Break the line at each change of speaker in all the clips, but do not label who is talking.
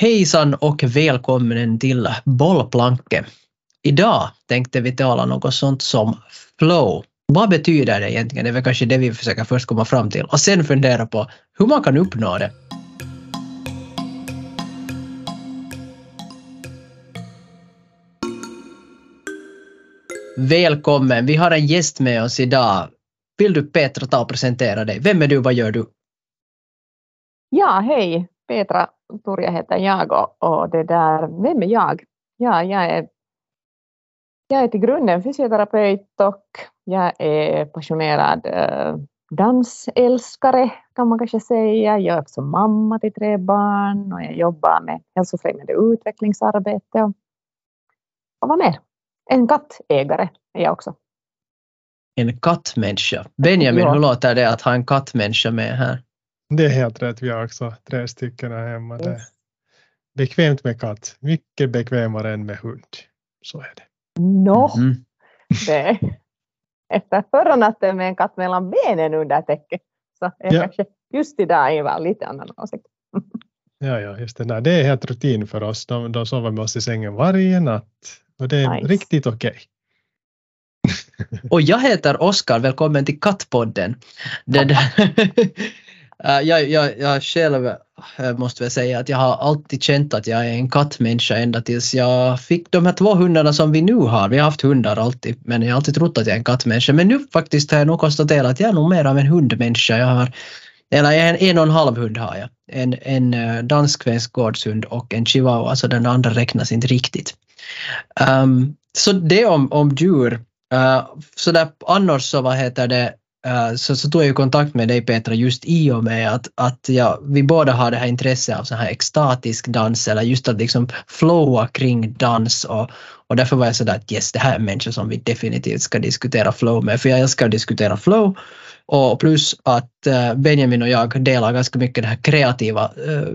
Hejsan och välkommen till Bollplanke. Idag tänkte vi tala något sånt som flow. Vad betyder det egentligen? Det är väl kanske det vi försöker först komma fram till och sen fundera på hur man kan uppnå det. Välkommen! Vi har en gäst med oss idag. Vill du Petra ta och presentera dig? Vem är du? Vad gör du?
Ja, hej! Petra Turja heter jag och, och det där, vem är jag? Ja, jag är, jag är till grunden fysioterapeut och jag är passionerad eh, dansälskare kan man kanske säga. Jag är också mamma till tre barn och jag jobbar med hälsofrämjande utvecklingsarbete. Och, och vad mer? En kattägare är jag också.
En kattmänniska. Benjamin, ja. hur låter det att ha en kattmänniska med här?
Det är helt rätt. Vi har också tre stycken här hemma. Yes. Det är bekvämt med katt. Mycket bekvämare än med hund. Så är det.
Nå, no. mm. det efter förra natten med en katt mellan benen under täcket så är ja. kanske just idag Ivar lite annan åsikt.
Ja, ja, just det. Nej, det är helt rutin för oss. De, de sover med oss i sängen varje natt och det är nice. riktigt okej.
Okay. och jag heter Oskar, välkommen till Kattpodden. Det där Eh, jag, jag, jag själv eh, måste väl säga att jag har alltid känt att jag är en kattmänniska ända tills jag fick de här två hundarna som vi nu har. Vi har haft hundar alltid, men jag har alltid trott att jag är en kattmänniska. Men nu faktiskt har jag nog konstaterat att jag är nog mer av en hundmänniska. Jag har, eller en, en och en halv hund har jag. En, en eh, dansk-svensk gårdshund och en chihuahua, så den andra räknas inte riktigt. Um, så det om, om djur. Uh, så där, annars så vad heter det, Eh, så, så tog jag kontakt med dig Petra just i och med att, att ja, vi båda har det här intresset av så här extatisk dans eller just att liksom flowa kring dans och, och därför var jag sådär att yes, det här är människor som vi definitivt ska diskutera flow med för jag älskar att diskutera flow och plus att eh, Benjamin och jag delar ganska mycket det här kreativa, eh,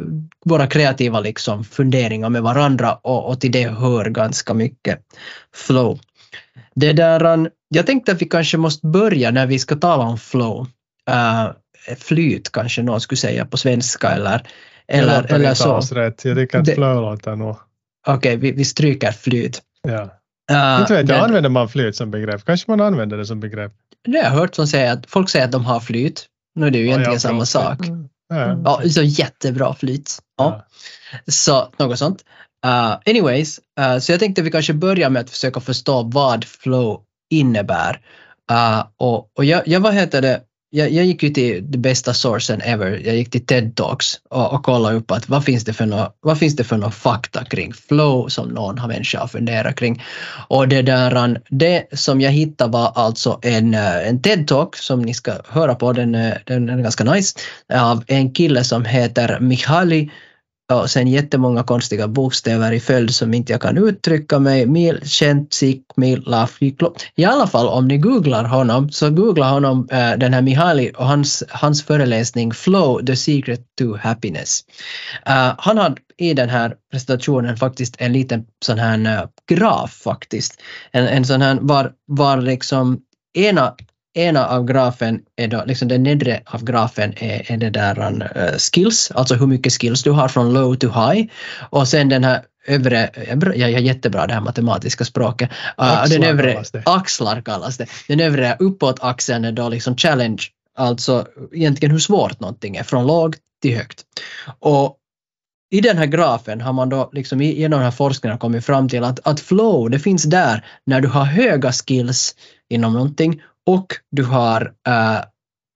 våra kreativa liksom funderingar med varandra och, och till det hör ganska mycket flow. Det där, jag tänkte att vi kanske måste börja när vi ska tala om flow. Uh, flyt kanske någon skulle säga på svenska eller, eller,
eller så. Rätt. Jag tycker att det, flow låter nog...
Okej, okay, vi, vi stryker flyt.
Ja. Uh, inte vet jag, det, använder man flyt som begrepp? Kanske man använder det som begrepp?
Det har jag hört som säger att folk säger att de har flyt. Nu är det ju egentligen ja, samma sak. Mm. Ja. ja, så jättebra flyt. Ja. ja. Så något sånt. Uh, anyways, uh, så jag tänkte vi kanske börjar med att försöka förstå vad flow innebär. Uh, och, och jag, jag, vad heter det, jag, jag gick ju till the bästa sourcen ever, jag gick till TED Talks och, och kollade upp att vad finns det för no, vad finns det för fakta kring flow som någon har människa funderat kring. Och det där, det som jag hittade var alltså en, eh, en TED Talk som ni ska höra på, den, eh, den är ganska nice, av en kille som heter Mihaly och sen jättemånga konstiga bokstäver i följd som inte jag kan uttrycka mig. Mil, känt, sik, mil, lafiklo. I alla fall om ni googlar honom så googla honom äh, den här Mihaly och hans, hans föreläsning Flow, the secret to happiness. Äh, han har i den här presentationen faktiskt en liten sån här eh, graf faktiskt. En, en sån här var, var liksom ena ena av grafen är då, liksom den nedre av grafen är, är det där uh, skills, alltså hur mycket skills du har från low to high. Och sen den här övre, jag är jättebra det här matematiska språket, uh, den övre, kallas det. axlar kallas det. Den övre uppåtaxeln är då liksom challenge, alltså egentligen hur svårt någonting är, från lågt till högt. Och i den här grafen har man då liksom genom den här forskningen kommit fram till att, att flow, det finns där när du har höga skills inom någonting och du har uh,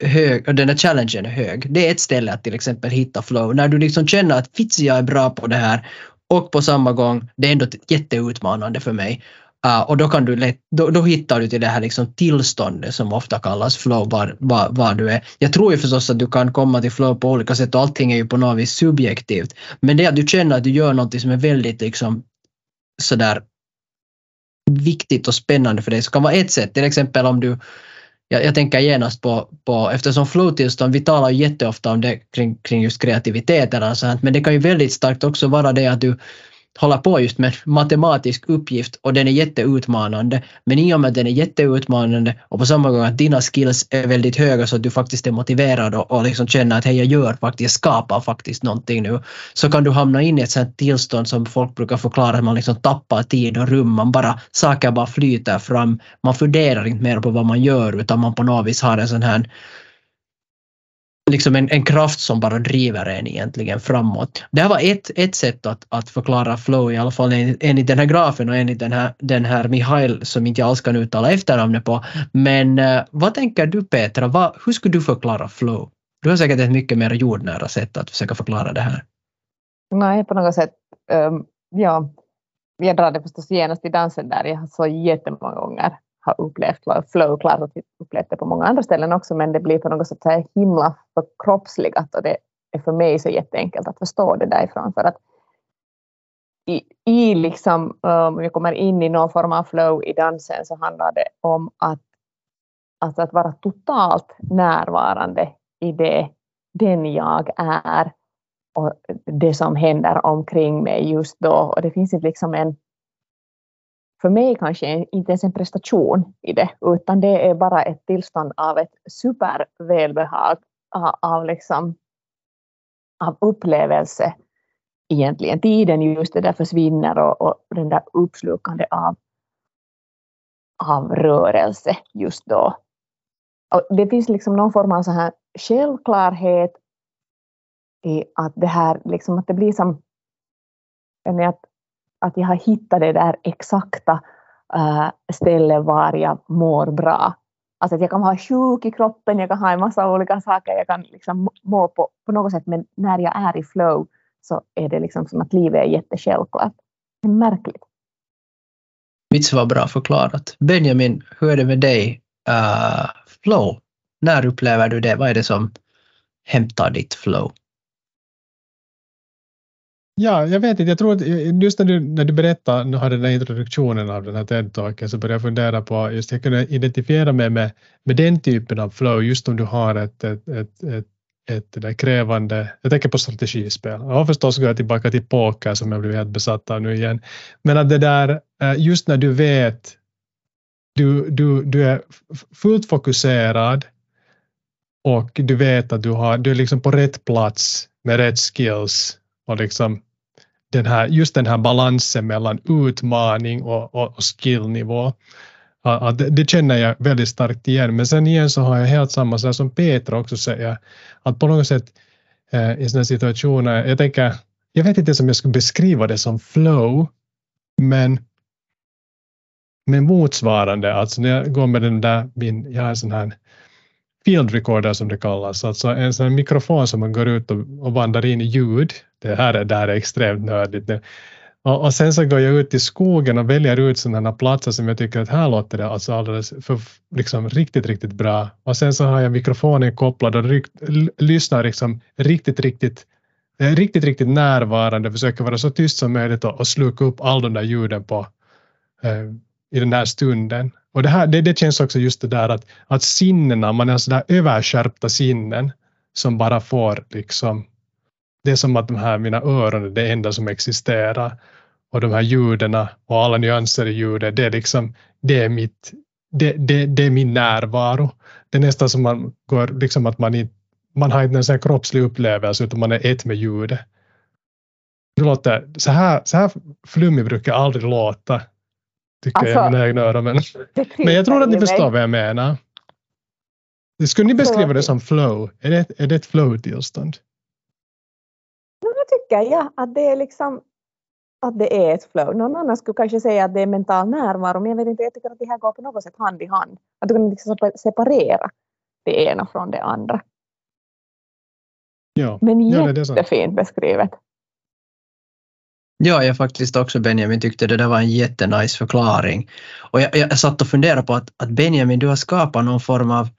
hög, den här challengen är hög. Det är ett ställe att till exempel hitta flow. När du liksom känner att fitz jag är bra på det här och på samma gång det är ändå jätteutmanande för mig. Uh, och då, kan du lätt, då, då, hittar du till det här liksom tillståndet som ofta kallas flow, var, var, var, du är. Jag tror ju förstås att du kan komma till flow på olika sätt och allting är ju på något vis subjektivt. Men det är att du känner att du gör något som är väldigt liksom sådär viktigt och spännande för dig så kan vara ett sätt, till exempel om du jag, jag tänker genast på, på eftersom flow-tillstånd, vi talar jätteofta om det kring, kring just kreativitet eller sånt, men det kan ju väldigt starkt också vara det att du hålla på just med matematisk uppgift och den är jätteutmanande. Men i och med att den är jätteutmanande och på samma gång att dina skills är väldigt höga så att du faktiskt är motiverad och, och liksom känner att hej jag gör faktiskt, jag skapar faktiskt någonting nu. Så kan du hamna in i ett sånt tillstånd som folk brukar förklara att man liksom tappar tid och rum. Man bara, saker bara flyter fram. Man funderar inte mer på vad man gör utan man på något vis har en sån här liksom en, en kraft som bara driver en egentligen framåt. Det här var ett, ett sätt att, att förklara flow, i alla fall enligt, enligt den här grafen och enligt den här, den här Mihail som inte jag alls kan uttala efternamnet på. Men uh, vad tänker du Petra, vad, hur skulle du förklara flow? Du har säkert ett mycket mer jordnära sätt att försöka förklara det här.
Nej, på något sätt, um, ja, jag drar det förstås genast i dansen där, jag har så jättemånga gånger har upplevt flow, klart att vi upplevt det på många andra ställen också, men det blir på något sätt så här himla förkroppsligat och det är för mig så jätteenkelt att förstå det därifrån för att i, i liksom, um, om jag kommer in i någon form av flow i dansen så handlar det om att, alltså att vara totalt närvarande i det den jag är och det som händer omkring mig just då. Och det finns inte liksom en för mig kanske inte ens en prestation i det, utan det är bara ett tillstånd av ett supervälbehag, av, liksom, av upplevelse egentligen. Tiden just det där försvinner och, och den där uppslukande av, av rörelse just då. Och det finns liksom någon form av så här självklarhet i att det här, liksom att det blir som att att jag har hittat det där exakta äh, stället var jag mår bra. Alltså att jag kan vara sjuk i kroppen, jag kan ha en massa olika saker, jag kan liksom må på, på något sätt, men när jag är i flow så är det liksom som att livet är jättesjälvklart. Det är märkligt.
Mitt var bra förklarat. Benjamin, hur är det med dig? Uh, flow, när upplever du det? Vad är det som hämtar ditt flow?
Ja, jag vet inte. Jag tror att just när du, när du berättade, nu har den här introduktionen av den här TED-talken, så började jag fundera på just jag kunde identifiera mig med, med den typen av flow, just om du har ett, ett, ett, ett ett där krävande, jag tänker på strategispel. Och förstås går jag tillbaka till poker som jag blivit helt besatt av nu igen. Men att det där, eh, just när du vet, du, du, du är fullt fokuserad och du vet att du, har, du är liksom på rätt plats med rätt skills och liksom den här, just den här balansen mellan utmaning och, och, och skillnivå. Att det, det, känner jag väldigt starkt igen. Men sen igen så har jag helt samma så som Petra också säger, att på något sätt eh, i sådana situationer, jag tänker, jag vet inte om jag skulle beskriva det som flow, men men motsvarande, alltså när jag går med den där, min, jag har en sån här field recorder som det kallas, alltså en sån mikrofon som man går ut och, och vandrar in i ljud. Det här är, det här är extremt nördigt. Och, och, sen så går jag ut i skogen och väljer ut sådana platser som jag tycker att här låter det alltså alldeles för, liksom riktigt, riktigt bra. Och sen så har jag mikrofonen kopplad och rykt, lyssnar liksom riktigt, riktigt eh, riktigt, riktigt närvarande, försöker vara så tyst som möjligt och, och sluka upp all de där ljuden på, eh, i den här stunden. Och det, här, det, det känns också just det där att, att sinnena, man har sådär överskärpta sinnen som bara får liksom, det är som att de här mina öron är det enda som existerar. Och de här ljuden och alla nyanser i ljudet, det är liksom, det är mitt, det, det, det är min närvaro. Det är nästan som man går, liksom att man inte, man har inte en kroppslig upplevelse utan man är ett med ljudet. Det låter, så här, så här flummig brukar jag aldrig låta tycker alltså, jag i mina egna öron. Men, men jag tror att ni förstår vad jag menar. Skulle ni beskriva det som flow? Är det, är det ett flow-tillstånd?
Jag tycker jag att det är liksom att det är ett flow. Någon annan skulle kanske säga att det är mental närvaro, men jag vet inte, jag tycker att det här går på något sätt hand i hand. Att du kan liksom separera det ena från det andra.
Ja,
men
ja,
jättefint beskrivet.
Ja, jag faktiskt också Benjamin tyckte det där var en jättenice förklaring. Och jag, jag satt och funderade på att, att Benjamin, du har skapat någon form av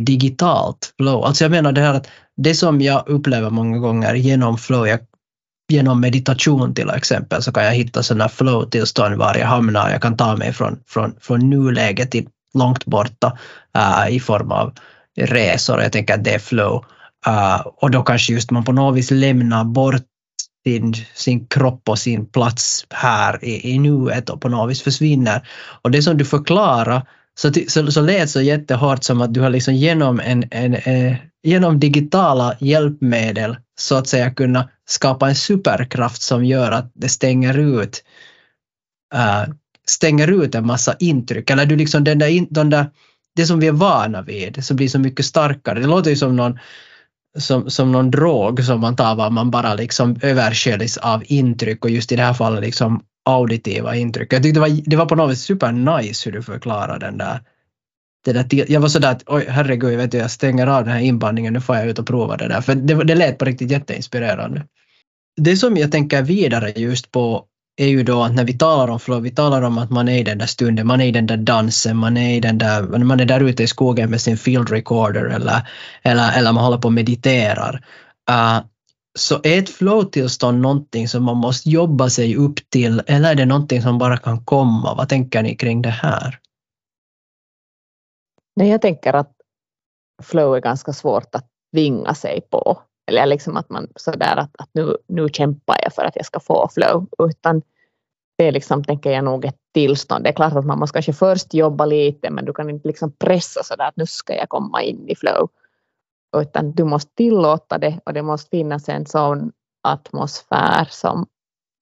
digitalt flow. Alltså jag menar det här att det som jag upplever många gånger genom flow, jag, genom meditation till exempel, så kan jag hitta sådana flow-tillstånd var jag hamnar. Jag kan ta mig från, från, från nuläget till långt borta uh, i form av resor. Jag tänker att det är flow. Uh, och då kanske just man på något vis lämnar bort sin, sin kropp och sin plats här i, i nuet och på något vis försvinner. Och det som du förklarar så, så, så lät så jättehårt som att du har liksom genom, en, en, eh, genom digitala hjälpmedel så att säga kunna skapa en superkraft som gör att det stänger ut uh, stänger ut en massa intryck. Eller du liksom den där, den där, det som vi är vana vid, som blir så mycket starkare. Det låter ju som någon, som, som någon drog som man tar var man bara liksom översköljs av intryck och just i det här fallet liksom auditiva intryck. Jag tyckte det var, det var på något vis supernice hur du förklarade den där det där jag var sådär att oj herregud, vet du, jag stänger av den här inbandningen, nu får jag ut och prova det där. För det, det lät på riktigt jätteinspirerande. Det som jag tänker vidare just på är ju då att när vi talar om flow, vi talar om att man är i den där stunden, man är i den där dansen, man är, i den där, man är där ute i skogen med sin field recorder eller, eller, eller man håller på och mediterar. Uh, så är ett flow-tillstånd någonting som man måste jobba sig upp till eller är det någonting som bara kan komma? Vad tänker ni kring det här?
Nej, jag tänker att flow är ganska svårt att tvinga sig på. Eller liksom att man sådär att, att nu, nu kämpar jag för att jag ska få flow. Utan det är liksom, tänker jag nog, ett tillstånd. Det är klart att man måste kanske först jobba lite men du kan inte liksom pressa sådär att nu ska jag komma in i flow. Utan du måste tillåta det och det måste finnas en sån atmosfär som,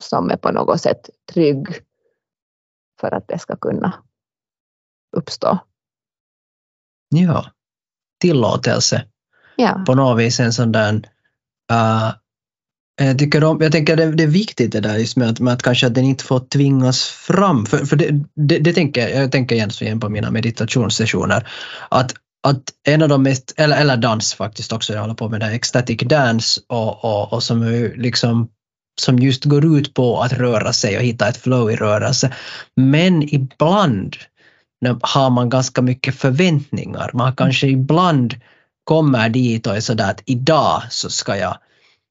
som är på något sätt trygg för att det ska kunna uppstå.
Ja, tillåtelse.
Ja.
På något vis en sån där uh, jag, tycker om, jag tänker det, det är viktigt det där just med att, med att kanske att den inte får tvingas fram. För, för det, det, det tänker jag, jag tänker igen, igen på mina meditationssessioner. Att, att en av de mest, eller, eller dans faktiskt också, jag håller på med det ecstatic dance och, och, och som liksom som just går ut på att röra sig och hitta ett flow i rörelse. Men ibland har man ganska mycket förväntningar. Man kanske ibland kommer dit och är sådär att idag så ska jag,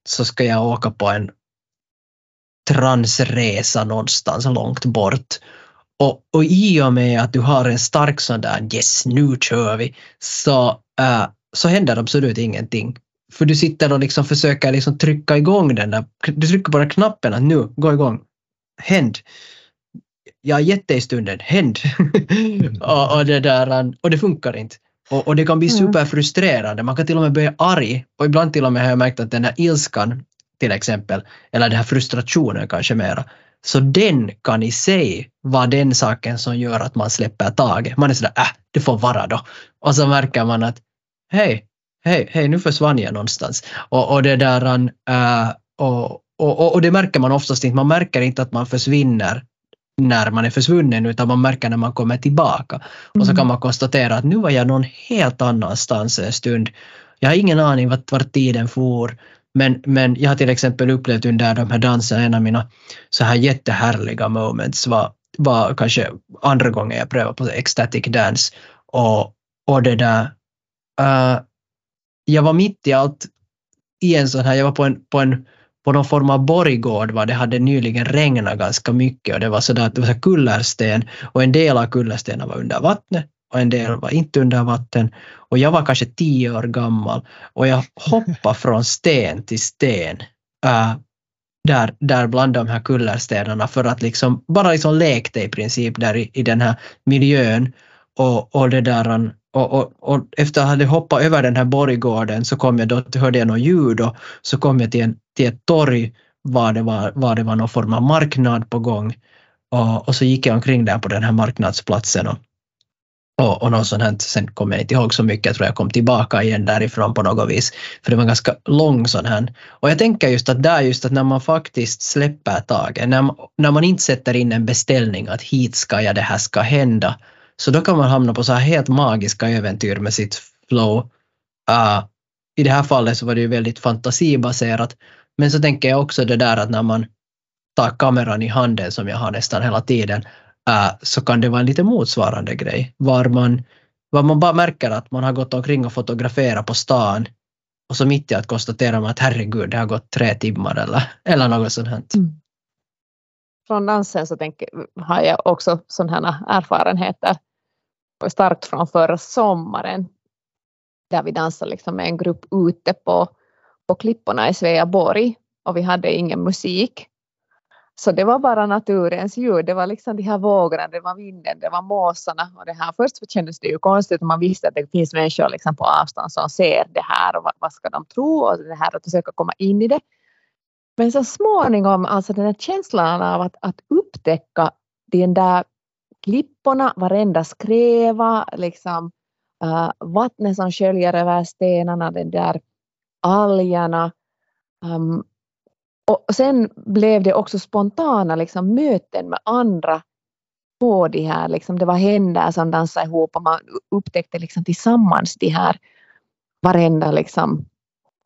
så ska jag åka på en transresa någonstans långt bort. Och, och i och med att du har en stark sån där yes nu kör vi så, uh, så händer absolut ingenting. För du sitter och liksom försöker liksom trycka igång den där, du trycker på den knappen att nu, gå igång, händ jag har gett dig stunden, händ! och, och, det där, och det funkar inte. Och, och det kan bli mm. superfrustrerande, man kan till och med bli arg och ibland till och med har jag märkt att den här ilskan till exempel, eller den här frustrationen kanske mera, så den kan i sig vara den saken som gör att man släpper taget. Man är sådär, äh, det får vara då. Och så märker man att, hej, hej, hej, nu försvann jag någonstans. Och, och det där, äh, och, och, och, det märker man oftast inte. Man märker inte att man försvinner när man är försvunnen utan man märker när man kommer tillbaka. Mm. Och så kan mm. man konstatera att nu var jag någon helt annanstans en stund. Jag har ingen aning vart, vart tiden for. Men, men jag har till exempel upplevt under de här danserna, en av mina så här jättehärliga moments var, var kanske andra gången jag prövade på ecstatic dance. Och, och det där, uh, jag var mitt i allt i en sån här, jag var på en, på en på någon form av borggård var det hade nyligen regnat ganska mycket och det var sådär att det var så kullersten och en del av kullerstenen var under vattnet och en del var inte under vatten. Och jag var kanske tio år gammal och jag hoppade från sten till sten äh, där, där bland de här kullerstenarna för att liksom bara liksom lekte i princip där i, i den här miljön och, och det där och, och, och, efter att jag hade hoppat över den här borggården så kom jag då, hörde jag något ljud och så kom jag till, en, till ett torg var det var, var det var någon form av marknad på gång. Och, och så gick jag omkring där på den här marknadsplatsen och, och, och något sånt här, sen kommer jag inte ihåg så mycket, jag tror jag kom tillbaka igen därifrån på något vis. För det var ganska lång sån här. Och jag tänker just att där just att när man faktiskt släpper taget, när man, när man inte sätter in en beställning att hit ska jag, det här ska hända, så då kan man hamna på så här helt magiska äventyr med sitt flow. Uh, I det här fallet så var det ju väldigt fantasibaserat. Men så tänker jag också det där att när man tar kameran i handen som jag har nästan hela tiden uh, så kan det vara en lite motsvarande grej. Var man, var man bara märker att man har gått omkring och fotograferat på stan och så mitt i att konstatera man att herregud, det har gått tre timmar eller, eller något sånt. Mm
från dansen så tänk, har jag också sådana erfarenheter starkt från förra sommaren där vi dansade liksom med en grupp ute på, på klipporna i Sveaborg och vi hade ingen musik. Så det var bara naturens ljud, det var liksom de här vågorna, det var vinden, det var måsarna och det här. Först kändes det ju konstigt man visste att det finns människor liksom på avstånd som ser det här och vad, vad ska de tro och det här att försöka komma in i det. Men så småningom, alltså den här känslan av att, att upptäcka den där klipporna, varenda skräva, liksom uh, vattnet som sköljer över stenarna, den där algerna. Um, och sen blev det också spontana liksom, möten med andra på de här, liksom, det var händer som dansade ihop och man upptäckte liksom, tillsammans de här varenda liksom,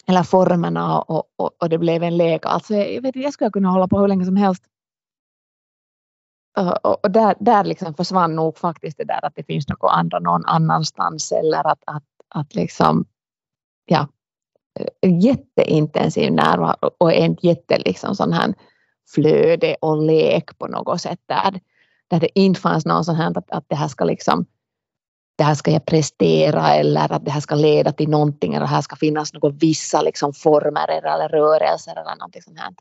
eller formerna och, och, och det blev en lek. Alltså, jag, vet, jag skulle kunna hålla på hur länge som helst. Och, och där, där liksom försvann nog faktiskt det där att det finns något andra någon annanstans eller att, att, att liksom, ja, jätteintensiv närvaro och en jätte liksom sån här flöde och lek på något sätt där, där det inte fanns någon sån här att, att det här ska liksom det här ska jag prestera eller att det här ska leda till någonting eller det här ska finnas några vissa liksom former eller rörelser eller någonting sånt här.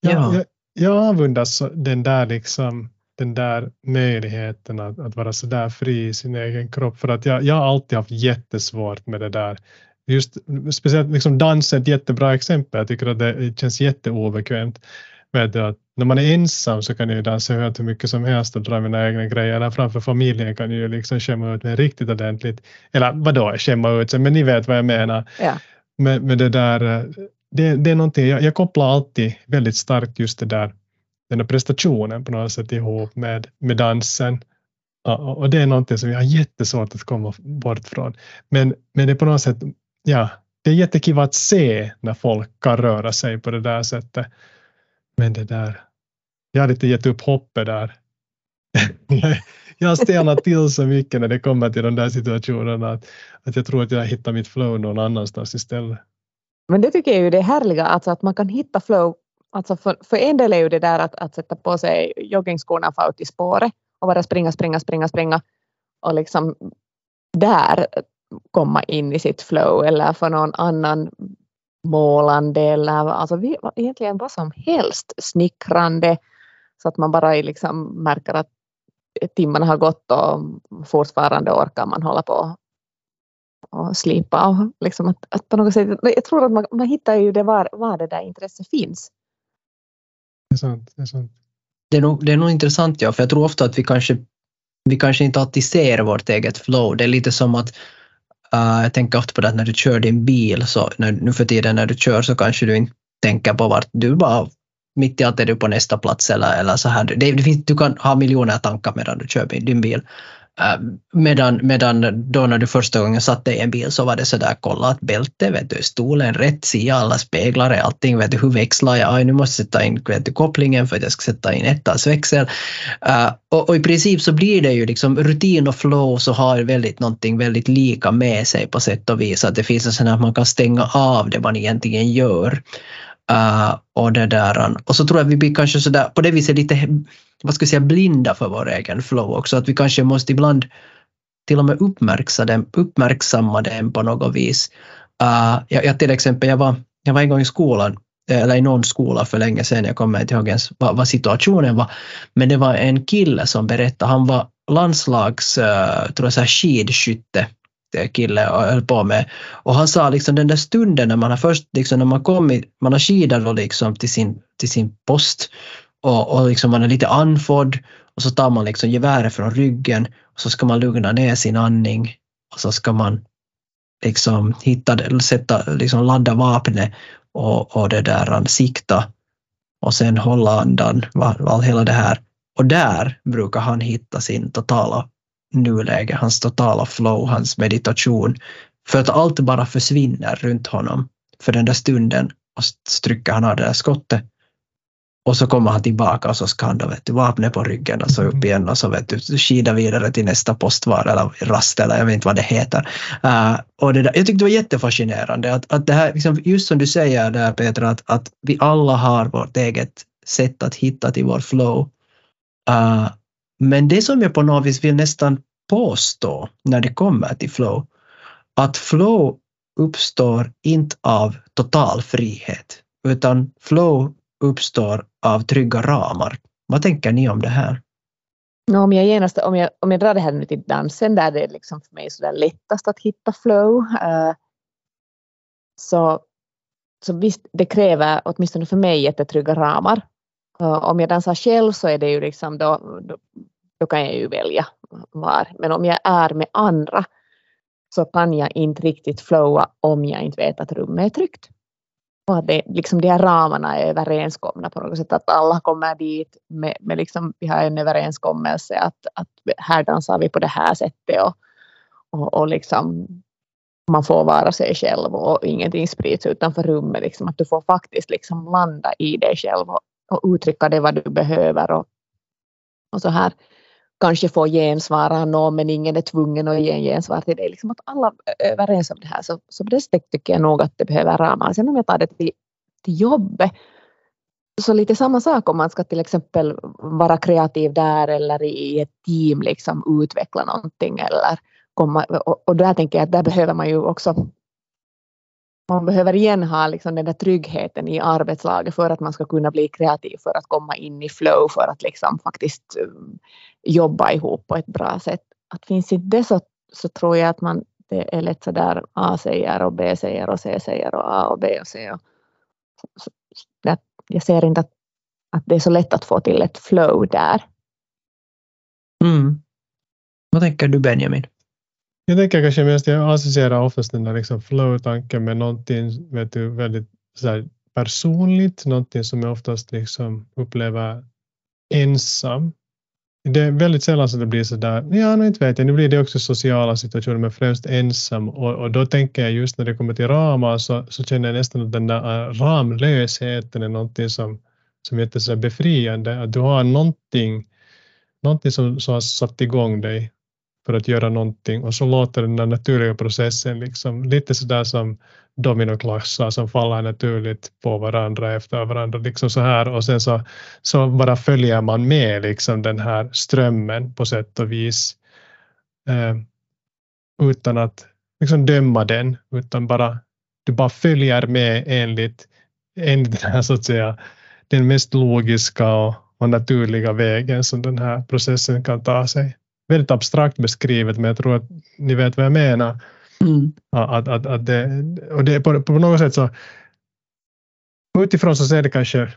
Ja. Jag, jag avundas den där liksom den där möjligheten att, att vara så där fri i sin egen kropp. För att jag, jag har alltid haft jättesvårt med det där. Just, speciellt liksom dans är ett jättebra exempel. Jag tycker att det känns jätteobekvämt. Med att när man är ensam så kan jag dansa hur mycket som helst och dra mina egna grejer. Eller framför familjen kan jag liksom skämma ut mig riktigt ordentligt. Eller vadå skämma ut sig, men ni vet vad jag menar.
Ja.
Med, med det där, det, det är någonting, jag, jag kopplar alltid väldigt starkt just det där den där prestationen på något sätt ihop med, med dansen. Och det är någonting som jag har jättesvårt att komma bort från. Men, men det är på något sätt, ja, det är jättekul att se när folk kan röra sig på det där sättet. Men det där, jag har lite gett upp hoppet där. jag har stelnat till så mycket när det kommer till de där situationerna att, att jag tror att jag hittar mitt flow någon annanstans istället.
Men det tycker jag är det härliga, alltså att man kan hitta flow. Alltså för, för en del är ju det där att, att sätta på sig joggingskorna och få ut i spåret och bara springa, springa, springa, springa och liksom där komma in i sitt flow eller för någon annan målande eller alltså vi, egentligen vad som helst snickrande så att man bara liksom märker att timmarna har gått och fortfarande orkar man hålla på och slipa. Och liksom att, att på något sätt, jag tror att man, man hittar ju det var, var det där intresset finns
är sant. Det är, sant.
Det är, nog, det är nog intressant, ja, för jag tror ofta att vi kanske, vi kanske inte alltid ser vårt eget flow. Det är lite som att uh, jag tänker ofta på det att när du kör din bil, så när, nu för tiden när du kör så kanske du inte tänker på vart du bara mitt i allt är du på nästa plats eller, eller så här. Det, det finns, du kan ha miljoner tankar medan du kör din bil. Äh, medan, medan då när du första gången satt dig i en bil så var det sådär, kolla att bältet, vet du, stolen rätt sida, alla speglar, allting, vet du, hur växlar jag? Aj, nu måste jag sätta in vet du, kopplingen för att jag ska sätta in ettans växel. Uh, och, och, i princip så blir det ju liksom rutin och flow så har väldigt någonting väldigt lika med sig på sätt och vis, att det finns en sån att man kan stänga av det man egentligen gör. Uh, och, det där, och så tror jag vi blir kanske sådär, på det viset lite vad ska jag säga, blinda för vår egen flow också. Att vi kanske måste ibland till och med uppmärksamma den, uppmärksamma den på något vis. Uh, jag, jag, till exempel, jag var, jag var en gång i skolan, eh, eller i någon skola för länge sedan, jag kommer inte ihåg ens vad, vad situationen var, men det var en kille som berättade, han var landslags, uh, tror jag, så här skidskytte eh, kille och höll på med. Och han sa liksom den där stunden när man har först, liksom när man kommit, man har skidat liksom till sin, till sin post och, och liksom man är lite andfådd och så tar man liksom geväret från ryggen och så ska man lugna ner sin andning och så ska man liksom hitta, sätta, liksom ladda vapnet och, och det där, sikta och sen hålla andan, all, hela det här. Och där brukar han hitta sin totala nuläge, hans totala flow, hans meditation. För att allt bara försvinner runt honom för den där stunden och så trycker han av det där skottet och så kommer han tillbaka och så ska han då vet du, vapnet på ryggen och så upp mm. igen och så vet du, skida vidare till nästa postvar eller rast eller jag vet inte vad det heter. Uh, och det där, jag tyckte det var jättefascinerande att, att det här, liksom, just som du säger där Petra, att, att vi alla har vårt eget sätt att hitta till vår flow. Uh, men det som jag på något vis vill nästan påstå när det kommer till flow, att flow uppstår inte av total frihet, utan flow uppstår av trygga ramar. Vad tänker ni om det här?
No, om, jag genast, om, jag, om jag drar det här nu till dansen där det är liksom för mig så lättast att hitta flow. Uh, så, så visst, det kräver åtminstone för mig jättetrygga ramar. Uh, om jag dansar själv så är det ju liksom då, då, då kan jag ju välja var. Men om jag är med andra så kan jag inte riktigt flowa om jag inte vet att rummet är tryggt. Och att det, liksom de här ramarna är överenskomna på något sätt, att alla kommer dit med, med liksom, vi har en överenskommelse att, att här dansar vi på det här sättet och, och, och liksom man får vara sig själv och ingenting sprids utanför rummet. Liksom, att du får faktiskt liksom landa i dig själv och, och uttrycka det vad du behöver och, och så här kanske får gensvar av någon men ingen är tvungen att ge en gensvar till dig. Liksom att alla är överens om det här så, så på det sättet tycker jag nog att det behöver ramar. Sen om jag tar det till, till jobbet så lite samma sak om man ska till exempel vara kreativ där eller i ett team liksom utveckla någonting eller komma och, och där tänker jag att där behöver man ju också man behöver igen ha liksom den där tryggheten i arbetslaget för att man ska kunna bli kreativ, för att komma in i flow, för att liksom faktiskt eh, jobba ihop på ett bra sätt. Att finns inte det så, så tror jag att man, det är lätt så där A säger och B säger och C säger och A och B och C. Och, så, så, jag ser inte att, att det är så lätt att få till ett flow där.
Mm. Vad tänker du Benjamin?
Jag tänker kanske mest, jag associerar oftast den där liksom flow-tanken med någonting vet du, väldigt så här, personligt, någonting som jag oftast liksom upplever ensam. Det är väldigt sällan som det blir så där, ja, nu inte vet jag, nu blir det också sociala situationer, men främst ensam. Och, och då tänker jag just när det kommer till ramar så, så känner jag nästan äh, att den där ramlösheten är någonting som, som är så befriande. Att du har någonting, någonting som, som har satt igång dig för att göra någonting. Och så låter den där naturliga processen liksom lite sådär som dominoklassar som faller naturligt på varandra efter varandra liksom så här. Och sen så, så bara följer man med liksom den här strömmen på sätt och vis eh, utan att liksom döma den utan bara du bara följer med enligt, enligt den här så att säga den mest logiska och, och naturliga vägen som den här processen kan ta sig väldigt abstrakt beskrivet, men jag tror att ni vet vad jag menar. Mm. Att, att, att det, och det på, på något sätt så utifrån så ser det kanske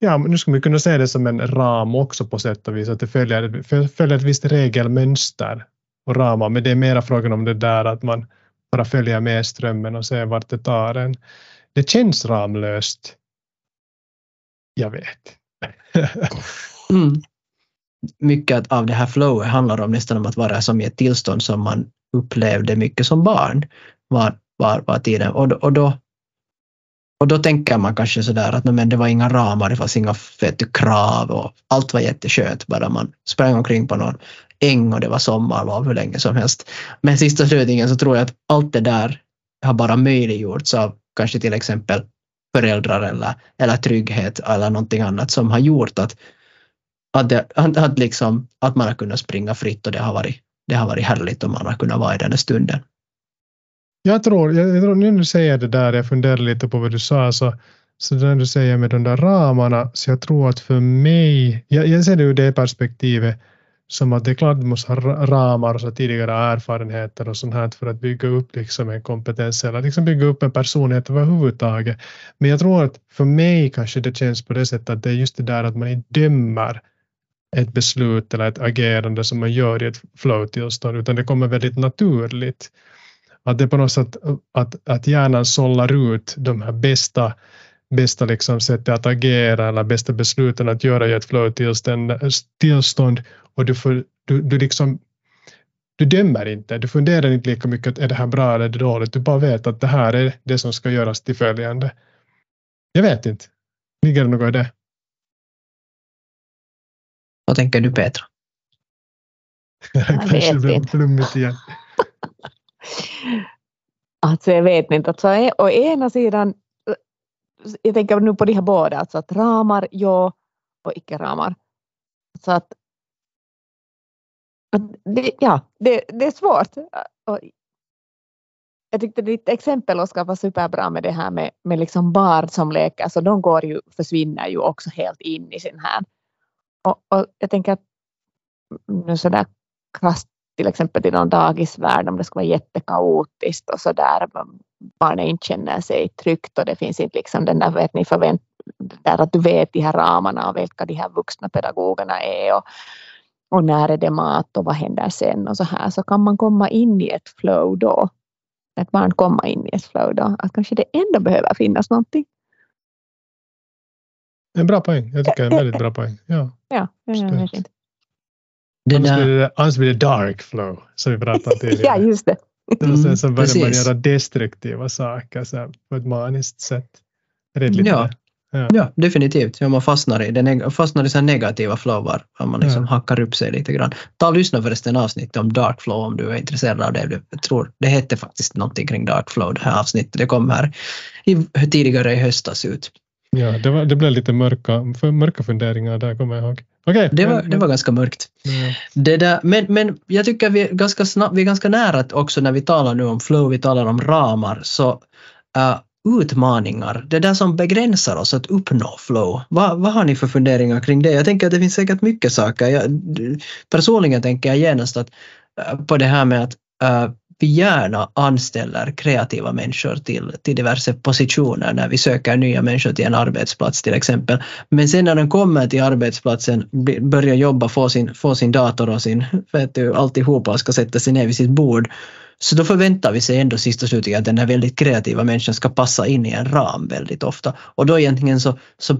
Ja, nu skulle vi kunna se det som en ram också på sätt och vis, att det följer, följer ett visst regelmönster och ramar, men det är mera frågan om det där att man bara följer med strömmen och ser vart det tar en. Det känns ramlöst. Jag vet.
mm mycket av det här flowet handlar om nästan om att vara som i ett tillstånd som man upplevde mycket som barn var, var, var tiden. Och, och, då, och då tänker man kanske sådär att men det var inga ramar, det fanns inga vet krav och allt var jätteskönt bara man sprang omkring på någon äng och det var sommarlov hur länge som helst. Men sista slutningen så tror jag att allt det där har bara möjliggjorts av kanske till exempel föräldrar eller, eller trygghet eller någonting annat som har gjort att att, det, att, att, liksom, att man har kunnat springa fritt och det har varit, det har varit härligt och man har kunnat vara i den stunden.
Jag tror, jag, jag tror, nu när du säger det där, jag funderar lite på vad du sa, så, så när du säger med de där ramarna, så jag tror att för mig, jag, jag ser det ur det perspektivet, som att det är klart du måste ha ramar och så tidigare erfarenheter och sånt här för att bygga upp liksom en kompetens eller liksom bygga upp en personlighet överhuvudtaget. Men jag tror att för mig kanske det känns på det sättet att det är just det där att man inte dömer ett beslut eller ett agerande som man gör i ett flow-tillstånd, utan det kommer väldigt naturligt. Att det är på något sätt att, att hjärnan sållar ut de här bästa, bästa liksom sättet att agera eller bästa besluten att göra i ett flow-tillstånd och du, får, du, du liksom du dömer inte, du funderar inte lika mycket, är det här bra eller det dåligt? Du bara vet att det här är det som ska göras till följande. Jag vet inte. Ligger det något i det?
Vad tänker du Petra?
Jag kanske blev flummigt igen.
alltså jag vet inte. Alltså, å ena sidan, jag tänker nu på de här båda, alltså att ramar, ja, och icke-ramar. Så att, att det, ja, det, det är svårt. jag tyckte ditt exempel Oskar var superbra med det här med, med liksom barn som leker, så de går ju, försvinner ju också helt in i sin här. Och, och jag tänker att nu sådär krasst till exempel till någon dagisvärld om det ska vara jättekaotiskt och sådär barnet inte känner sig tryggt och det finns inte liksom den där, vet ni, förvänt där att du vet de här ramarna och vilka de här vuxna pedagogerna är och, och när är det mat och vad händer sen och så här så kan man komma in i ett flow då. Ett barn komma in i ett flow då. Att kanske det ändå behöver finnas någonting.
En bra poäng. Jag tycker det är en väldigt bra poäng. Ja,
ja det är fint.
annars, blir det, annars blir det dark flow som vi pratade om tidigare.
ja, just det.
Mm, och sen så börjar precis. man göra destruktiva saker så på ett maniskt sätt.
ja. Ja. ja, definitivt. Ja, man fastnar i, det fastnar i så negativa flowar. Man liksom ja. hackar upp sig lite grann. Ta och lyssna förresten avsnitt om dark flow om du är intresserad av det. Jag tror det hette faktiskt någonting kring dark flow det här avsnittet. Det kom här i, tidigare i höstas ut.
Ja, det, var, det blev lite mörka, för, mörka funderingar där kommer jag ihåg. Okay,
det, var, det var ganska mörkt. Ja. Det där, men, men jag tycker vi är, ganska snabb, vi är ganska nära också när vi talar nu om flow, vi talar om ramar, så uh, utmaningar, det där som begränsar oss att uppnå flow. Vad, vad har ni för funderingar kring det? Jag tänker att det finns säkert mycket saker. Jag, personligen tänker jag genast att, uh, på det här med att uh, vi gärna anställer kreativa människor till, till diverse positioner när vi söker nya människor till en arbetsplats till exempel. Men sen när de kommer till arbetsplatsen, börjar jobba, få sin, få sin dator och sin, vet du, alltihopa och ska sätta sig ner vid sitt bord, så då förväntar vi sig ändå sist och slutligen att den här väldigt kreativa människan ska passa in i en ram väldigt ofta. Och då egentligen så, så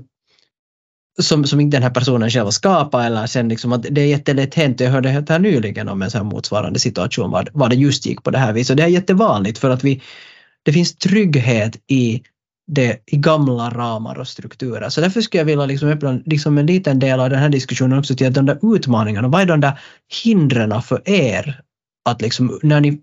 som, som inte den här personen själv har skapat eller sen liksom att det är jättelätt hänt. Jag hörde här nyligen om en sån motsvarande situation var, var det just gick på det här viset. Och det är jättevanligt för att vi, det finns trygghet i, det, i gamla ramar och strukturer. Så därför skulle jag vilja liksom öppna liksom en liten del av den här diskussionen också till att de där utmaningarna, vad är de där hindren för er att liksom när ni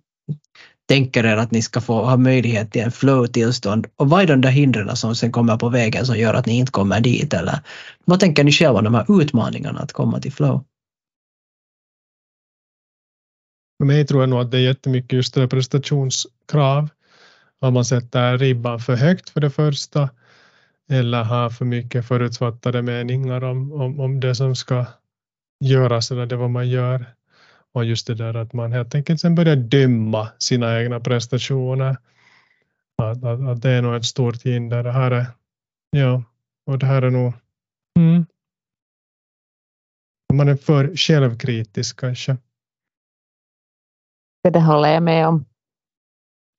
tänker er att ni ska få ha möjlighet till en flow-tillstånd och vad är de där hindren som sen kommer på vägen som gör att ni inte kommer dit eller vad tänker ni själva om de här utmaningarna att komma till flow?
För mig tror jag nog att det är jättemycket just det prestationskrav. Om man sätter ribban för högt för det första eller har för mycket förutfattade meningar om, om, om det som ska göras eller det vad man gör. Och just det där att man helt enkelt sen börjar döma sina egna prestationer. Att, att, att det är nog ett stort hinder. Det här är, ja, och det här är nog mm, man är för självkritisk kanske.
Det håller jag med om.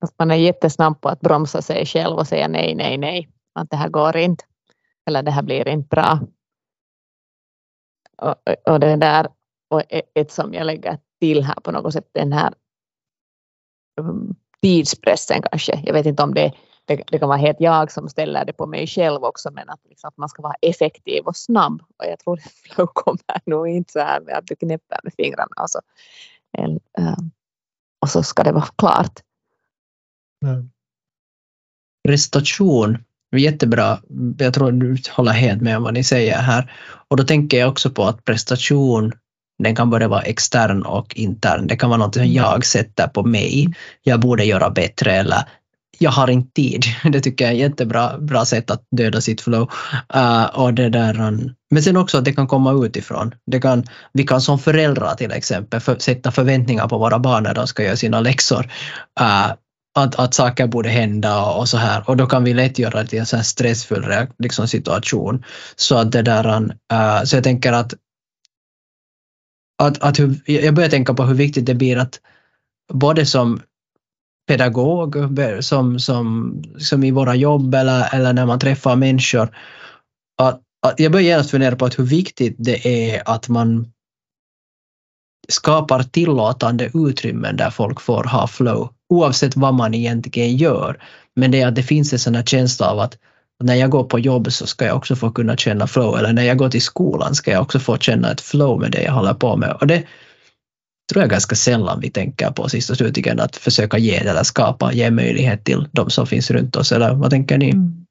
Att man är jättesnabb på att bromsa sig själv och säga nej, nej, nej. Att det här går inte. Eller det här blir inte bra. Och, och det där och ett som jag lägger till här på något sätt den här mm, tidspressen kanske. Jag vet inte om det, det, det, kan vara helt jag som ställer det på mig själv också men att, liksom, att man ska vara effektiv och snabb och jag tror att flow kommer nog inte så här med att du knäpper med fingrarna och så, eh, och så ska det vara klart.
Mm. Prestation Jättebra. Jag tror du håller helt med om vad ni säger här. Och då tänker jag också på att prestation den kan både vara extern och intern. Det kan vara något som jag sätter på mig. Jag borde göra bättre eller jag har inte tid. Det tycker jag är ett jättebra bra sätt att döda sitt flow. Uh, och det där, um, men sen också att det kan komma utifrån. Det kan, vi kan som föräldrar till exempel för, sätta förväntningar på våra barn när de ska göra sina läxor. Uh, att, att saker borde hända och, så här. Och då kan vi lätt göra det till en sån stressfull liksom, situation. Så att det där, uh, så jag tänker att att, att hur, jag börjar tänka på hur viktigt det blir att både som pedagog, som, som, som i våra jobb eller, eller när man träffar människor, att, att jag börjar genast fundera på att hur viktigt det är att man skapar tillåtande utrymmen där folk får ha flow, oavsett vad man egentligen gör. Men det är att det finns en sån här känsla av att när jag går på jobb så ska jag också få kunna känna flow eller när jag går till skolan ska jag också få känna ett flow med det jag håller på med. Och det tror jag ganska sällan vi tänker på sist och slutligen att försöka ge eller skapa, ge möjlighet till de som finns runt oss. Eller vad tänker ni? Mm.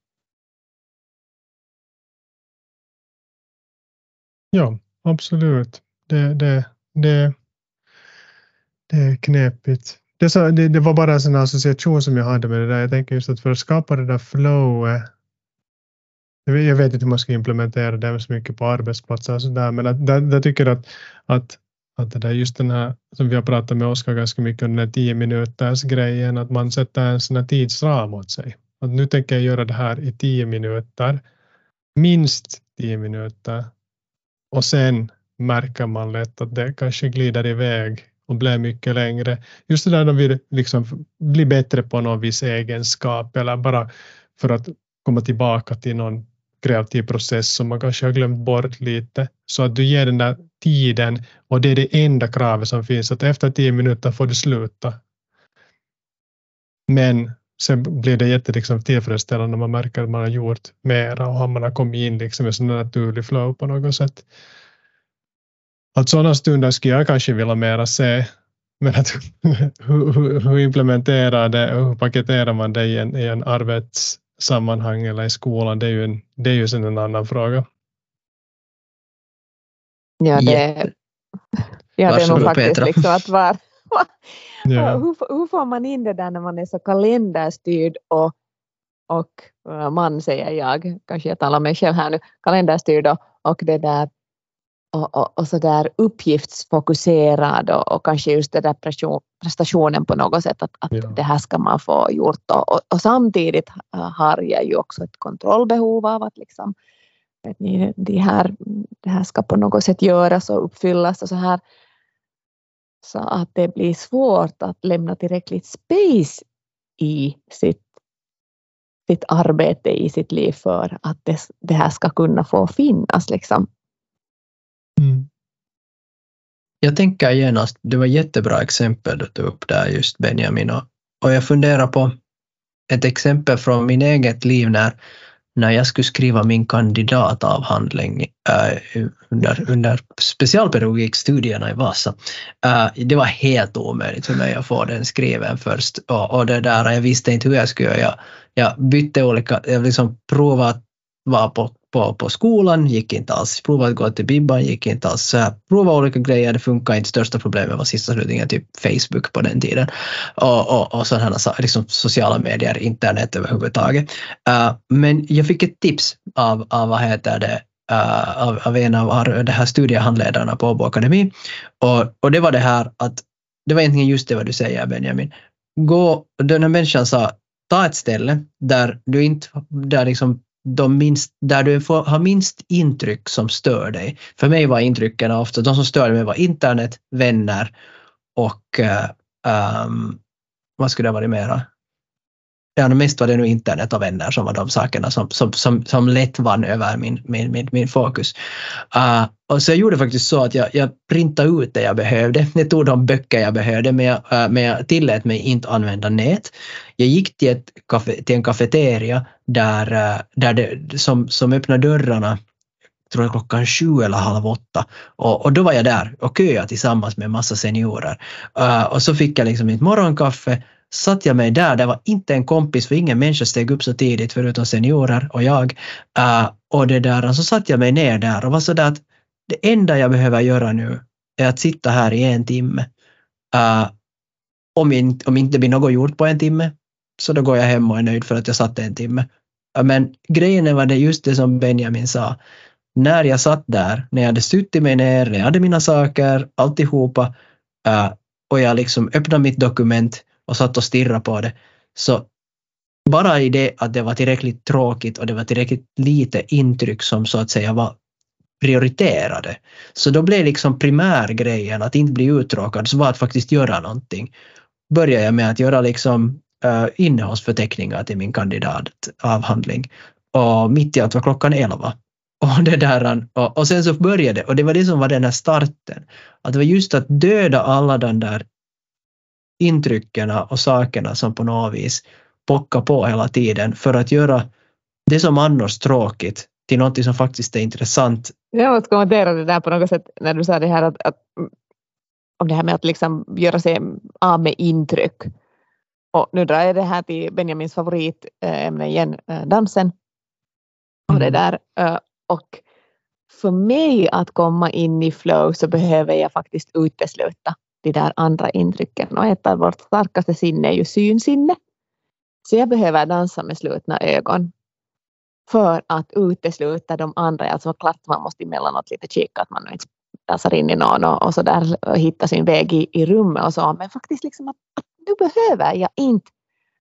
Ja, absolut. Det, det, det, det är knepigt. det, så, det, det, var bara en sån association som jag hade med det där. Jag tänker just att för att skapa det där flowet jag vet inte hur man ska implementera det så mycket på arbetsplatser och sådär, men att, där, där tycker att, att, att det där just den här som vi har pratat med Oskar ganska mycket om den här tio minuters grejen, att man sätter en sån här tidsram åt sig. Att nu tänker jag göra det här i tio minuter, minst tio minuter och sen märker man lätt att det kanske glider iväg och blir mycket längre. Just det där när vi liksom blir bättre på någon viss egenskap eller bara för att komma tillbaka till någon kreativ process som man kanske har glömt bort lite. Så att du ger den där tiden och det är det enda kravet som finns, att efter tio minuter får du sluta. Men sen blir det jättetillfredsställande liksom, tillfredsställande när man märker att man har gjort mera och man har kommit in liksom i en naturlig flow på något sätt. Att sådana stunder skulle jag kanske vilja mera se. Men att, hur, hur, hur implementerar det och hur paketerar man det i en, i en arbetssammanhang eller i skolan, det är ju, en, det är ju sen en annan fråga.
Ja, det, ja, det är nog faktiskt Petra. liksom att var, ja. hur, hur får man in det där när man är så kalenderstyrd och, och eh, man säger jag, kanske jag talar mig själv här nu, kalenderstyrd och, och det där och, och, och så där uppgiftsfokuserad och, och, kanske just det där prestationen på något sätt att, att ja. det här ska man få gjort och, och, och, samtidigt har jag ju också ett kontrollbehov av att liksom vet ni, de här, det här ska på något sätt göras och uppfyllas och så här så att det blir svårt att lämna tillräckligt space i sitt, sitt arbete i sitt liv för att det, det här ska kunna få finnas. Liksom.
Mm. Jag tänker genast, det var jättebra exempel du tog upp där just Benjamin och, och jag funderar på ett exempel från min eget liv när, när jag skulle skriva min kandidatavhandling äh, under, under specialpedagogikstudierna i Vasa. Äh, det var helt omöjligt för mig att få den skriven först och, och det där, jag visste inte hur jag skulle göra. Jag, jag bytte olika, jag liksom provade att vara på på, på skolan, gick inte alls. Provade att gå till Bibban, gick inte alls. Prova olika grejer, det funkar inte. Största problemet var sista slutningen typ Facebook på den tiden. Och, och, och sådana liksom sociala medier, internet överhuvudtaget. Uh, men jag fick ett tips av, av vad heter det, uh, av, av en av de här studiehandledarna på Åbo Akademi. Och, och det var det här att, det var egentligen just det vad du säger Benjamin. Gå, den här människan sa, ta ett ställe där du inte, där liksom de minst, där du får, har minst intryck som stör dig. För mig var intrycken ofta, de som störde mig var internet, vänner och um, vad skulle det ha varit mera? Ja, mest var det nog internet och vänner som var de sakerna som, som, som, som lätt vann över min, min, min, min fokus. Uh, och så jag gjorde faktiskt så att jag, jag printade ut det jag behövde. Jag tog de böcker jag behövde men jag, uh, men jag tillät mig inte använda nät. Jag gick till, ett till en kafeteria där, eh, där det, som, som öppnade dörrarna tror jag klockan sju eller halv åtta. Och, och då var jag där och köade tillsammans med en massa seniorer. Uh, och så fick jag liksom mitt morgonkaffe satt jag mig där, det var inte en kompis för ingen människa steg upp så tidigt förutom seniorer och jag. Uh, och det där, så satt jag mig ner där och var sådär att det enda jag behöver göra nu är att sitta här i en timme. Uh, om, inte, om inte blir något gjort på en timme så då går jag hem och är nöjd för att jag satt en timme. Men grejen var det just det som Benjamin sa. När jag satt där, när jag hade suttit mig ner, när jag hade mina saker, alltihopa och jag liksom öppnade mitt dokument och satt och stirrade på det. Så bara i det att det var tillräckligt tråkigt och det var tillräckligt lite intryck som så att säga var prioriterade. Så då blev liksom primärgrejen att inte bli uttråkad så var att faktiskt göra någonting. Började jag med att göra liksom uh, innehållsförteckningar till min kandidatavhandling och mitt i allt var klockan 11. Och, det där, och, och sen så började och det var det som var den här starten. Att det var just att döda alla de där intrycken och sakerna som på något vis pockar på hela tiden för att göra det som annars tråkigt till något som faktiskt är intressant.
Jag måste kommentera det där på något sätt när du sa det här att, att om det här med att liksom göra sig av med intryck. Och nu drar jag det här till Benjamins favoritämne igen, eh, dansen. Och det mm. där. Eh, och för mig att komma in i flow så behöver jag faktiskt utesluta de där andra intrycken och ett av vårt starkaste sinne är ju synsinne. Så jag behöver dansa med slutna ögon för att utesluta de andra. Alltså klart man måste emellanåt lite kika att man inte dansar in i någon och, och så där och hitta sin väg i, i rummet och så. Men faktiskt liksom att, att nu behöver jag inte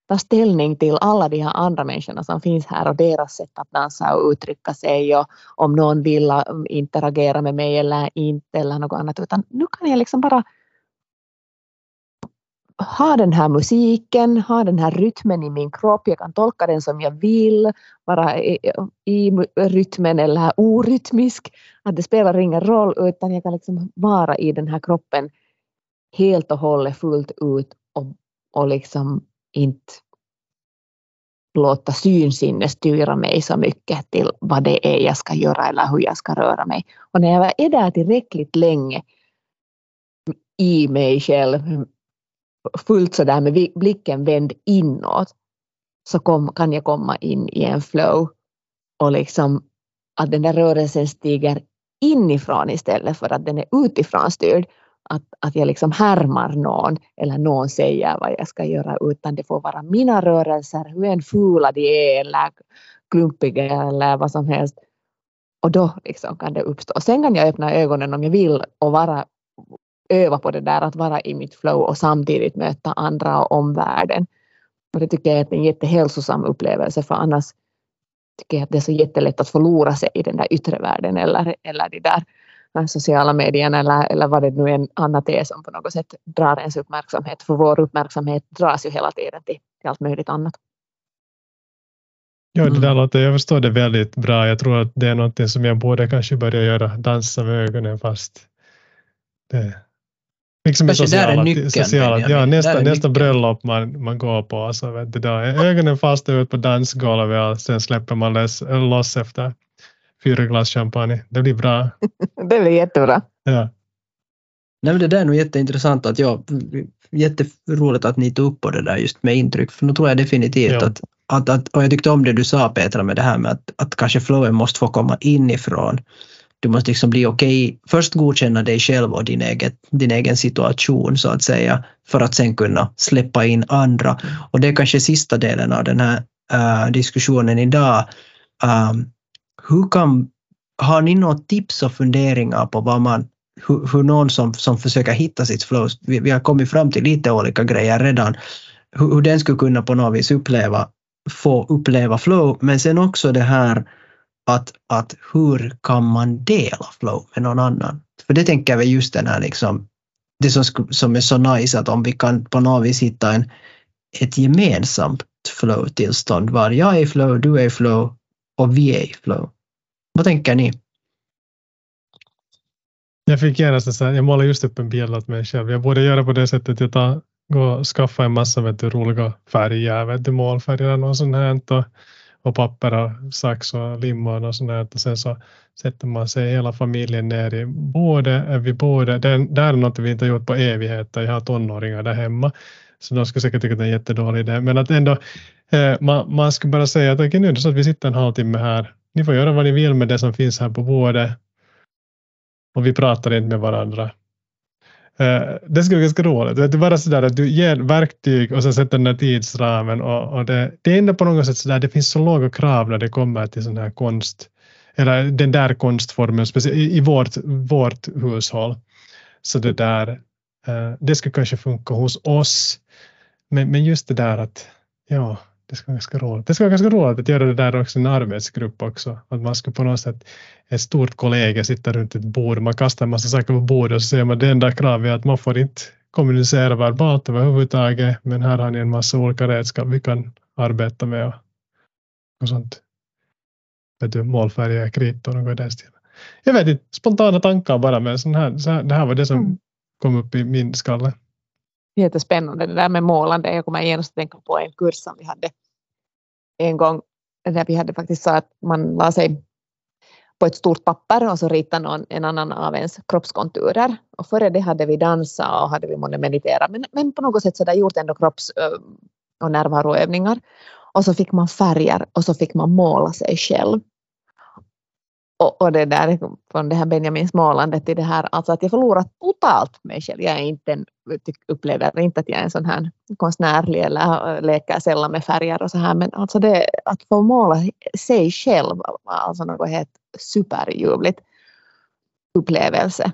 ta ställning till alla de här andra människorna som finns här och deras sätt att dansa och uttrycka sig och om någon vill interagera med mig eller inte eller något annat. Utan nu kan jag liksom bara ha den här musiken, ha den här rytmen i min kropp, jag kan tolka den som jag vill, vara i, i rytmen eller orytmisk, att det spelar ingen roll utan jag kan liksom vara i den här kroppen helt och hållet fullt ut och, liksom inte låta synsinne styra mig så mycket till vad det är jag ska göra eller hur jag ska röra mig. Och när jag är där tillräckligt länge i mig själv, fullt sådär med blicken vänd inåt, så kom, kan jag komma in i en flow och liksom att den där rörelsen stiger inifrån istället för att den är utifrån styrd att, att jag liksom härmar någon eller någon säger vad jag ska göra utan det får vara mina rörelser, hur en fula de är eller klumpiga eller vad som helst. Och då liksom kan det uppstå. och Sen kan jag öppna ögonen om jag vill och vara, öva på det där att vara i mitt flow och samtidigt möta andra och omvärlden. Och det tycker jag är en jättehälsosam upplevelse för annars tycker jag att det är så jättelätt att förlora sig i den där yttre världen eller, eller de där sociala medierna eller, eller vad det nu än annat är som på något sätt drar ens uppmärksamhet. För vår uppmärksamhet dras ju hela tiden till, till allt möjligt annat.
Ja, det där mm. låter, jag förstår det väldigt bra. Jag tror att det är något som jag borde kanske börja göra, dansa med ögonen fast det, Liksom
Kanske sociala, där är nyckeln.
Sociala, ja, nästa, nästa bröllop man, man går på. Alltså, vet du, då ögonen fast ut på dansgolvet och sen släpper man loss efter fyra glas champagne. Det blir bra.
det blir jättebra.
Ja.
Nej, men det där är nog jätteintressant. Att jag, jätteroligt att ni tog upp på det där just med intryck. För nu tror jag definitivt ja. att, att, att, och jag tyckte om det du sa Petra med det här med att, att kanske flowen måste få komma inifrån. Du måste liksom bli okej, okay, först godkänna dig själv och din, eget, din egen situation så att säga, för att sen kunna släppa in andra. Och det är kanske sista delen av den här uh, diskussionen idag. Um, hur kan, har ni något tips och funderingar på vad man, hur, hur någon som, som försöker hitta sitt flow, vi, vi har kommit fram till lite olika grejer redan, hur, hur den skulle kunna på något vis uppleva, få uppleva flow, men sen också det här att, att hur kan man dela flow med någon annan? För det tänker vi just den här liksom, det som, som är så nice att om vi kan på något vis hitta en, ett gemensamt flow-tillstånd var jag är i flow, du är i flow och vi är i flow. Vad tänker ni?
Jag fick genast så jag målar just upp en bild åt mig själv. Jag borde göra på det sättet, jag tar, går och skaffar en massa vet du, roliga färger, vet du, målfärger och något sånt här. Och, och papper och sax och lim och sånt här. Och sen så sätter man sig hela familjen ner i både, vi både, det, det är något vi inte har gjort på evigheter. Jag har tonåringar där hemma. Så de skulle säkert tycka att det är en jättedålig idé. Men att ändå, eh, man, man skulle bara säga att okay, nu är det så att vi sitter en halvtimme här ni får göra vad ni vill med det som finns här på bordet. Och vi pratar inte med varandra. Eh, det skulle vara ganska roligt. Det är bara sådär att du ger verktyg och sen sätter den här tidsramen. Och, och det, det är ändå på något sätt sådär, det finns så låga krav när det kommer till sån här konst. Eller den där konstformen, i, vårt, vårt hushåll. Så det där, eh, det skulle kanske funka hos oss. Men, men just det där att, ja, det ska vara ganska roligt. Det ska vara ganska roligt att göra det där också i en arbetsgrupp också. Att man ska på något sätt, ett stort kollega sitta runt ett bord, man kastar en massa saker på bordet och så säger man det enda kravet är att man får inte kommunicera verbalt överhuvudtaget, men här har ni en massa olika redskap vi kan arbeta med och, och sånt. Vet du, målfärger, kritor och något i den stilen. Jag vet inte, spontana tankar bara, men sån här, så här, det här var det som mm. kom upp i min skalle
jättespännande det där med målande. Jag kommer genast att tänka på en kurs som vi hade en gång där vi hade faktiskt så att man la sig på ett stort papper och så ritade någon en annan av ens kroppskonturer. Och före det hade vi dansat och hade vi mediterat men, men på något sätt så där gjort ändå kropps och närvaroövningar. Och så fick man färger och så fick man måla sig själv och, och det där från det här Benjamins målande till det här, alltså att jag förlorar totalt mig själv. Jag är inte en, upplever inte att jag är en sån här konstnärlig eller leker sällan med färger och så här, men alltså det, att få måla sig själv var alltså något helt superljuvligt upplevelse.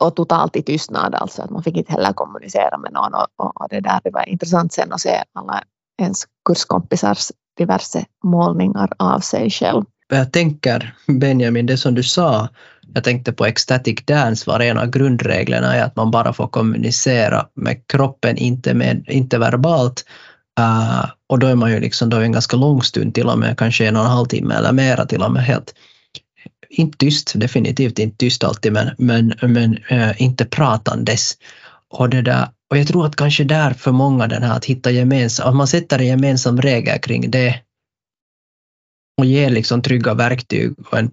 Och totalt i tystnad alltså, att man fick inte heller kommunicera med någon och, och det där det var intressant sen att se alla ens kurskompisars diverse målningar av sig själv
jag tänker Benjamin, det som du sa, jag tänkte på ecstatic dance var en av grundreglerna är att man bara får kommunicera med kroppen, inte, med, inte verbalt. Uh, och då är man ju liksom då en ganska lång stund, till och med kanske en och en halv timme eller mera till och med helt inte tyst, definitivt inte tyst alltid, men, men, men uh, inte pratandes. Och, det där, och jag tror att kanske där för många den här att hitta gemensam, att man sätter en gemensam regel kring det och ger liksom trygga verktyg. Och en,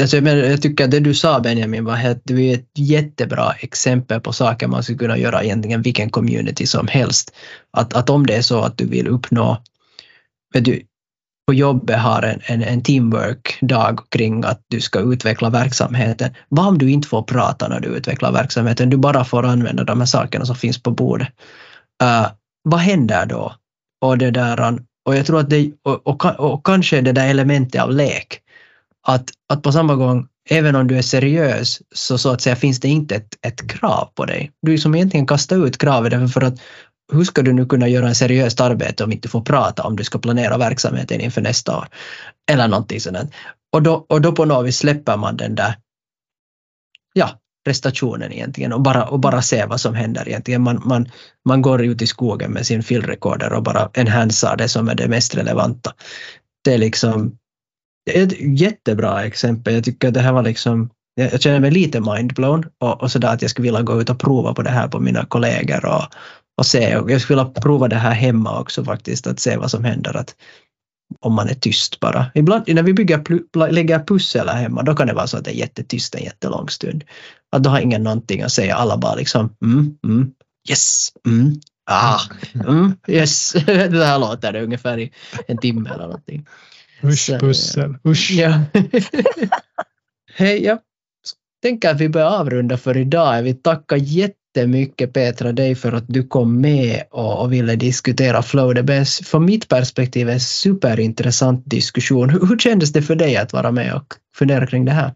alltså jag, jag tycker att det du sa Benjamin var helt, det är ett jättebra exempel på saker man skulle kunna göra egentligen vilken community som helst. Att, att om det är så att du vill uppnå, vet du, på jobbet har en, en, en teamwork-dag kring att du ska utveckla verksamheten. Vad om du inte får prata när du utvecklar verksamheten? Du bara får använda de här sakerna som finns på bordet. Uh, vad händer då? Och det där, och jag tror att det, och, och, och kanske det där elementet av lek, att, att på samma gång, även om du är seriös, så, så att säga finns det inte ett, ett krav på dig. Du som egentligen kastar ut kravet för att hur ska du nu kunna göra en seriöst arbete om inte får prata om du ska planera verksamheten inför nästa år? Eller någonting sådant. Och då, och då på något vis släpper man den där, ja, prestationen egentligen och bara, och bara se vad som händer egentligen. Man, man, man går ut i skogen med sin filrekorder och bara enhansar det som är det mest relevanta. Det är liksom ett jättebra exempel. Jag tycker att det här var liksom jag känner mig lite mindblown och, och sådär att jag skulle vilja gå ut och prova på det här på mina kollegor och, och se. Och jag skulle vilja prova det här hemma också faktiskt, att se vad som händer. Att, om man är tyst bara. Ibland när vi bygger, lägger pussel här hemma, då kan det vara så att det är jättetyst en jättelång stund. Att då har ingen någonting att säga, alla bara liksom mm, mm, yes, mm, ah, mm, yes. det här låter det ungefär i en timme eller någonting.
Usch, pussel, usch.
Ja. Hej, jag tänker att vi börjar avrunda för idag. Jag vill tacka jätte jättemycket Petra dig för att du kom med och, och ville diskutera flow. Det blev från mitt perspektiv en superintressant diskussion. Hur, hur kändes det för dig att vara med och fundera kring det här?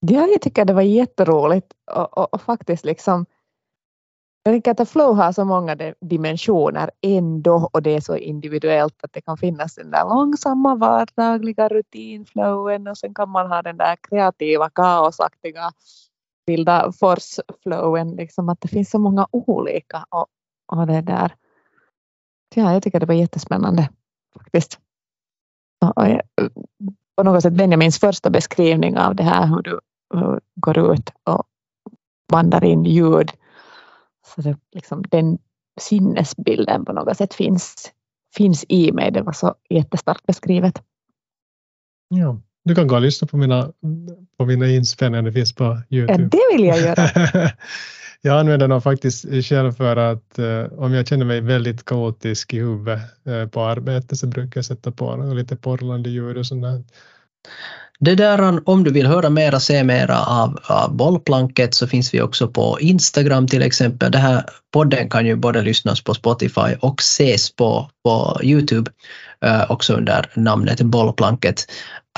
Ja, jag tycker det var jätteroligt och, och, och faktiskt liksom jag tänker att flow har så många dimensioner ändå och det är så individuellt att det kan finnas den där långsamma vardagliga rutinflowen och sen kan man ha den där kreativa kaosaktiga bilda force-flowen, liksom att det finns så många olika och, och det där. Ja, jag tycker det var jättespännande faktiskt. Och, på något sätt Benjamins första beskrivning av det här hur du hur går ut och vandrar in ljud. Så det, liksom, den sinnesbilden på något sätt finns, finns i mig. Det var så jättestarkt beskrivet.
Ja. Du kan gå och lyssna på mina, på mina inspelningar, det finns på Youtube.
Ja, det vill jag göra.
jag använder dem faktiskt själv för att eh, om jag känner mig väldigt kaotisk i huvudet eh, på arbetet så brukar jag sätta på lite porlande ljud och sånt
det där, om du vill höra mera, se mera av, av bollplanket så finns vi också på Instagram till exempel. Det här podden kan ju både lyssnas på Spotify och ses på, på Youtube uh, också under namnet bollplanket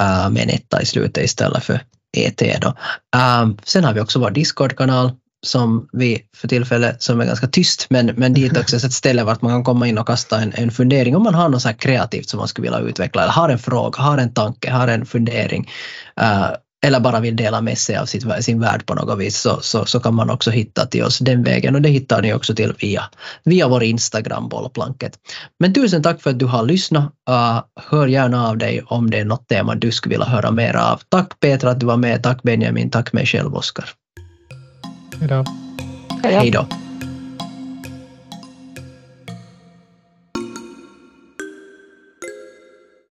uh, med en etta i slutet istället för ET. Då. Uh, sen har vi också vår Discord-kanal som vi för tillfället, som är ganska tyst, men, men dit också ett ställe vart man kan komma in och kasta en, en fundering om man har något så kreativt som man skulle vilja utveckla, eller har en fråga, har en tanke, har en fundering, uh, eller bara vill dela med sig av sitt, sin värld på något vis, så, så, så kan man också hitta till oss den vägen och det hittar ni också till via, via vår Instagram, bollplanket. Men tusen tack för att du har lyssnat. Uh, hör gärna av dig om det är något tema du skulle vilja höra mer av. Tack Petra att du var med, tack Benjamin, tack mig själv Oskar.
Hej då.
Hej då.